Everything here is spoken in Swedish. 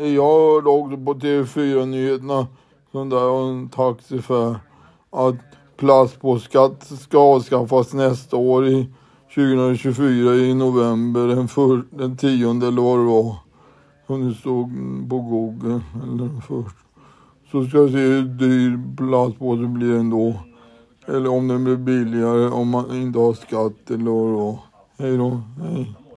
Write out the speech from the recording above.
Jag hörde också på TV4-nyheterna, sån där en taxi för att plastpåskatt ska avskaffas nästa år i 2024 i november, den, för, den tionde eller vad det var. Som det stod på Google. Eller först. Så ska jag se hur dyr plastpåse blir ändå. Eller om den blir billigare om man inte har skatt eller vad det var. Hej då. Hej.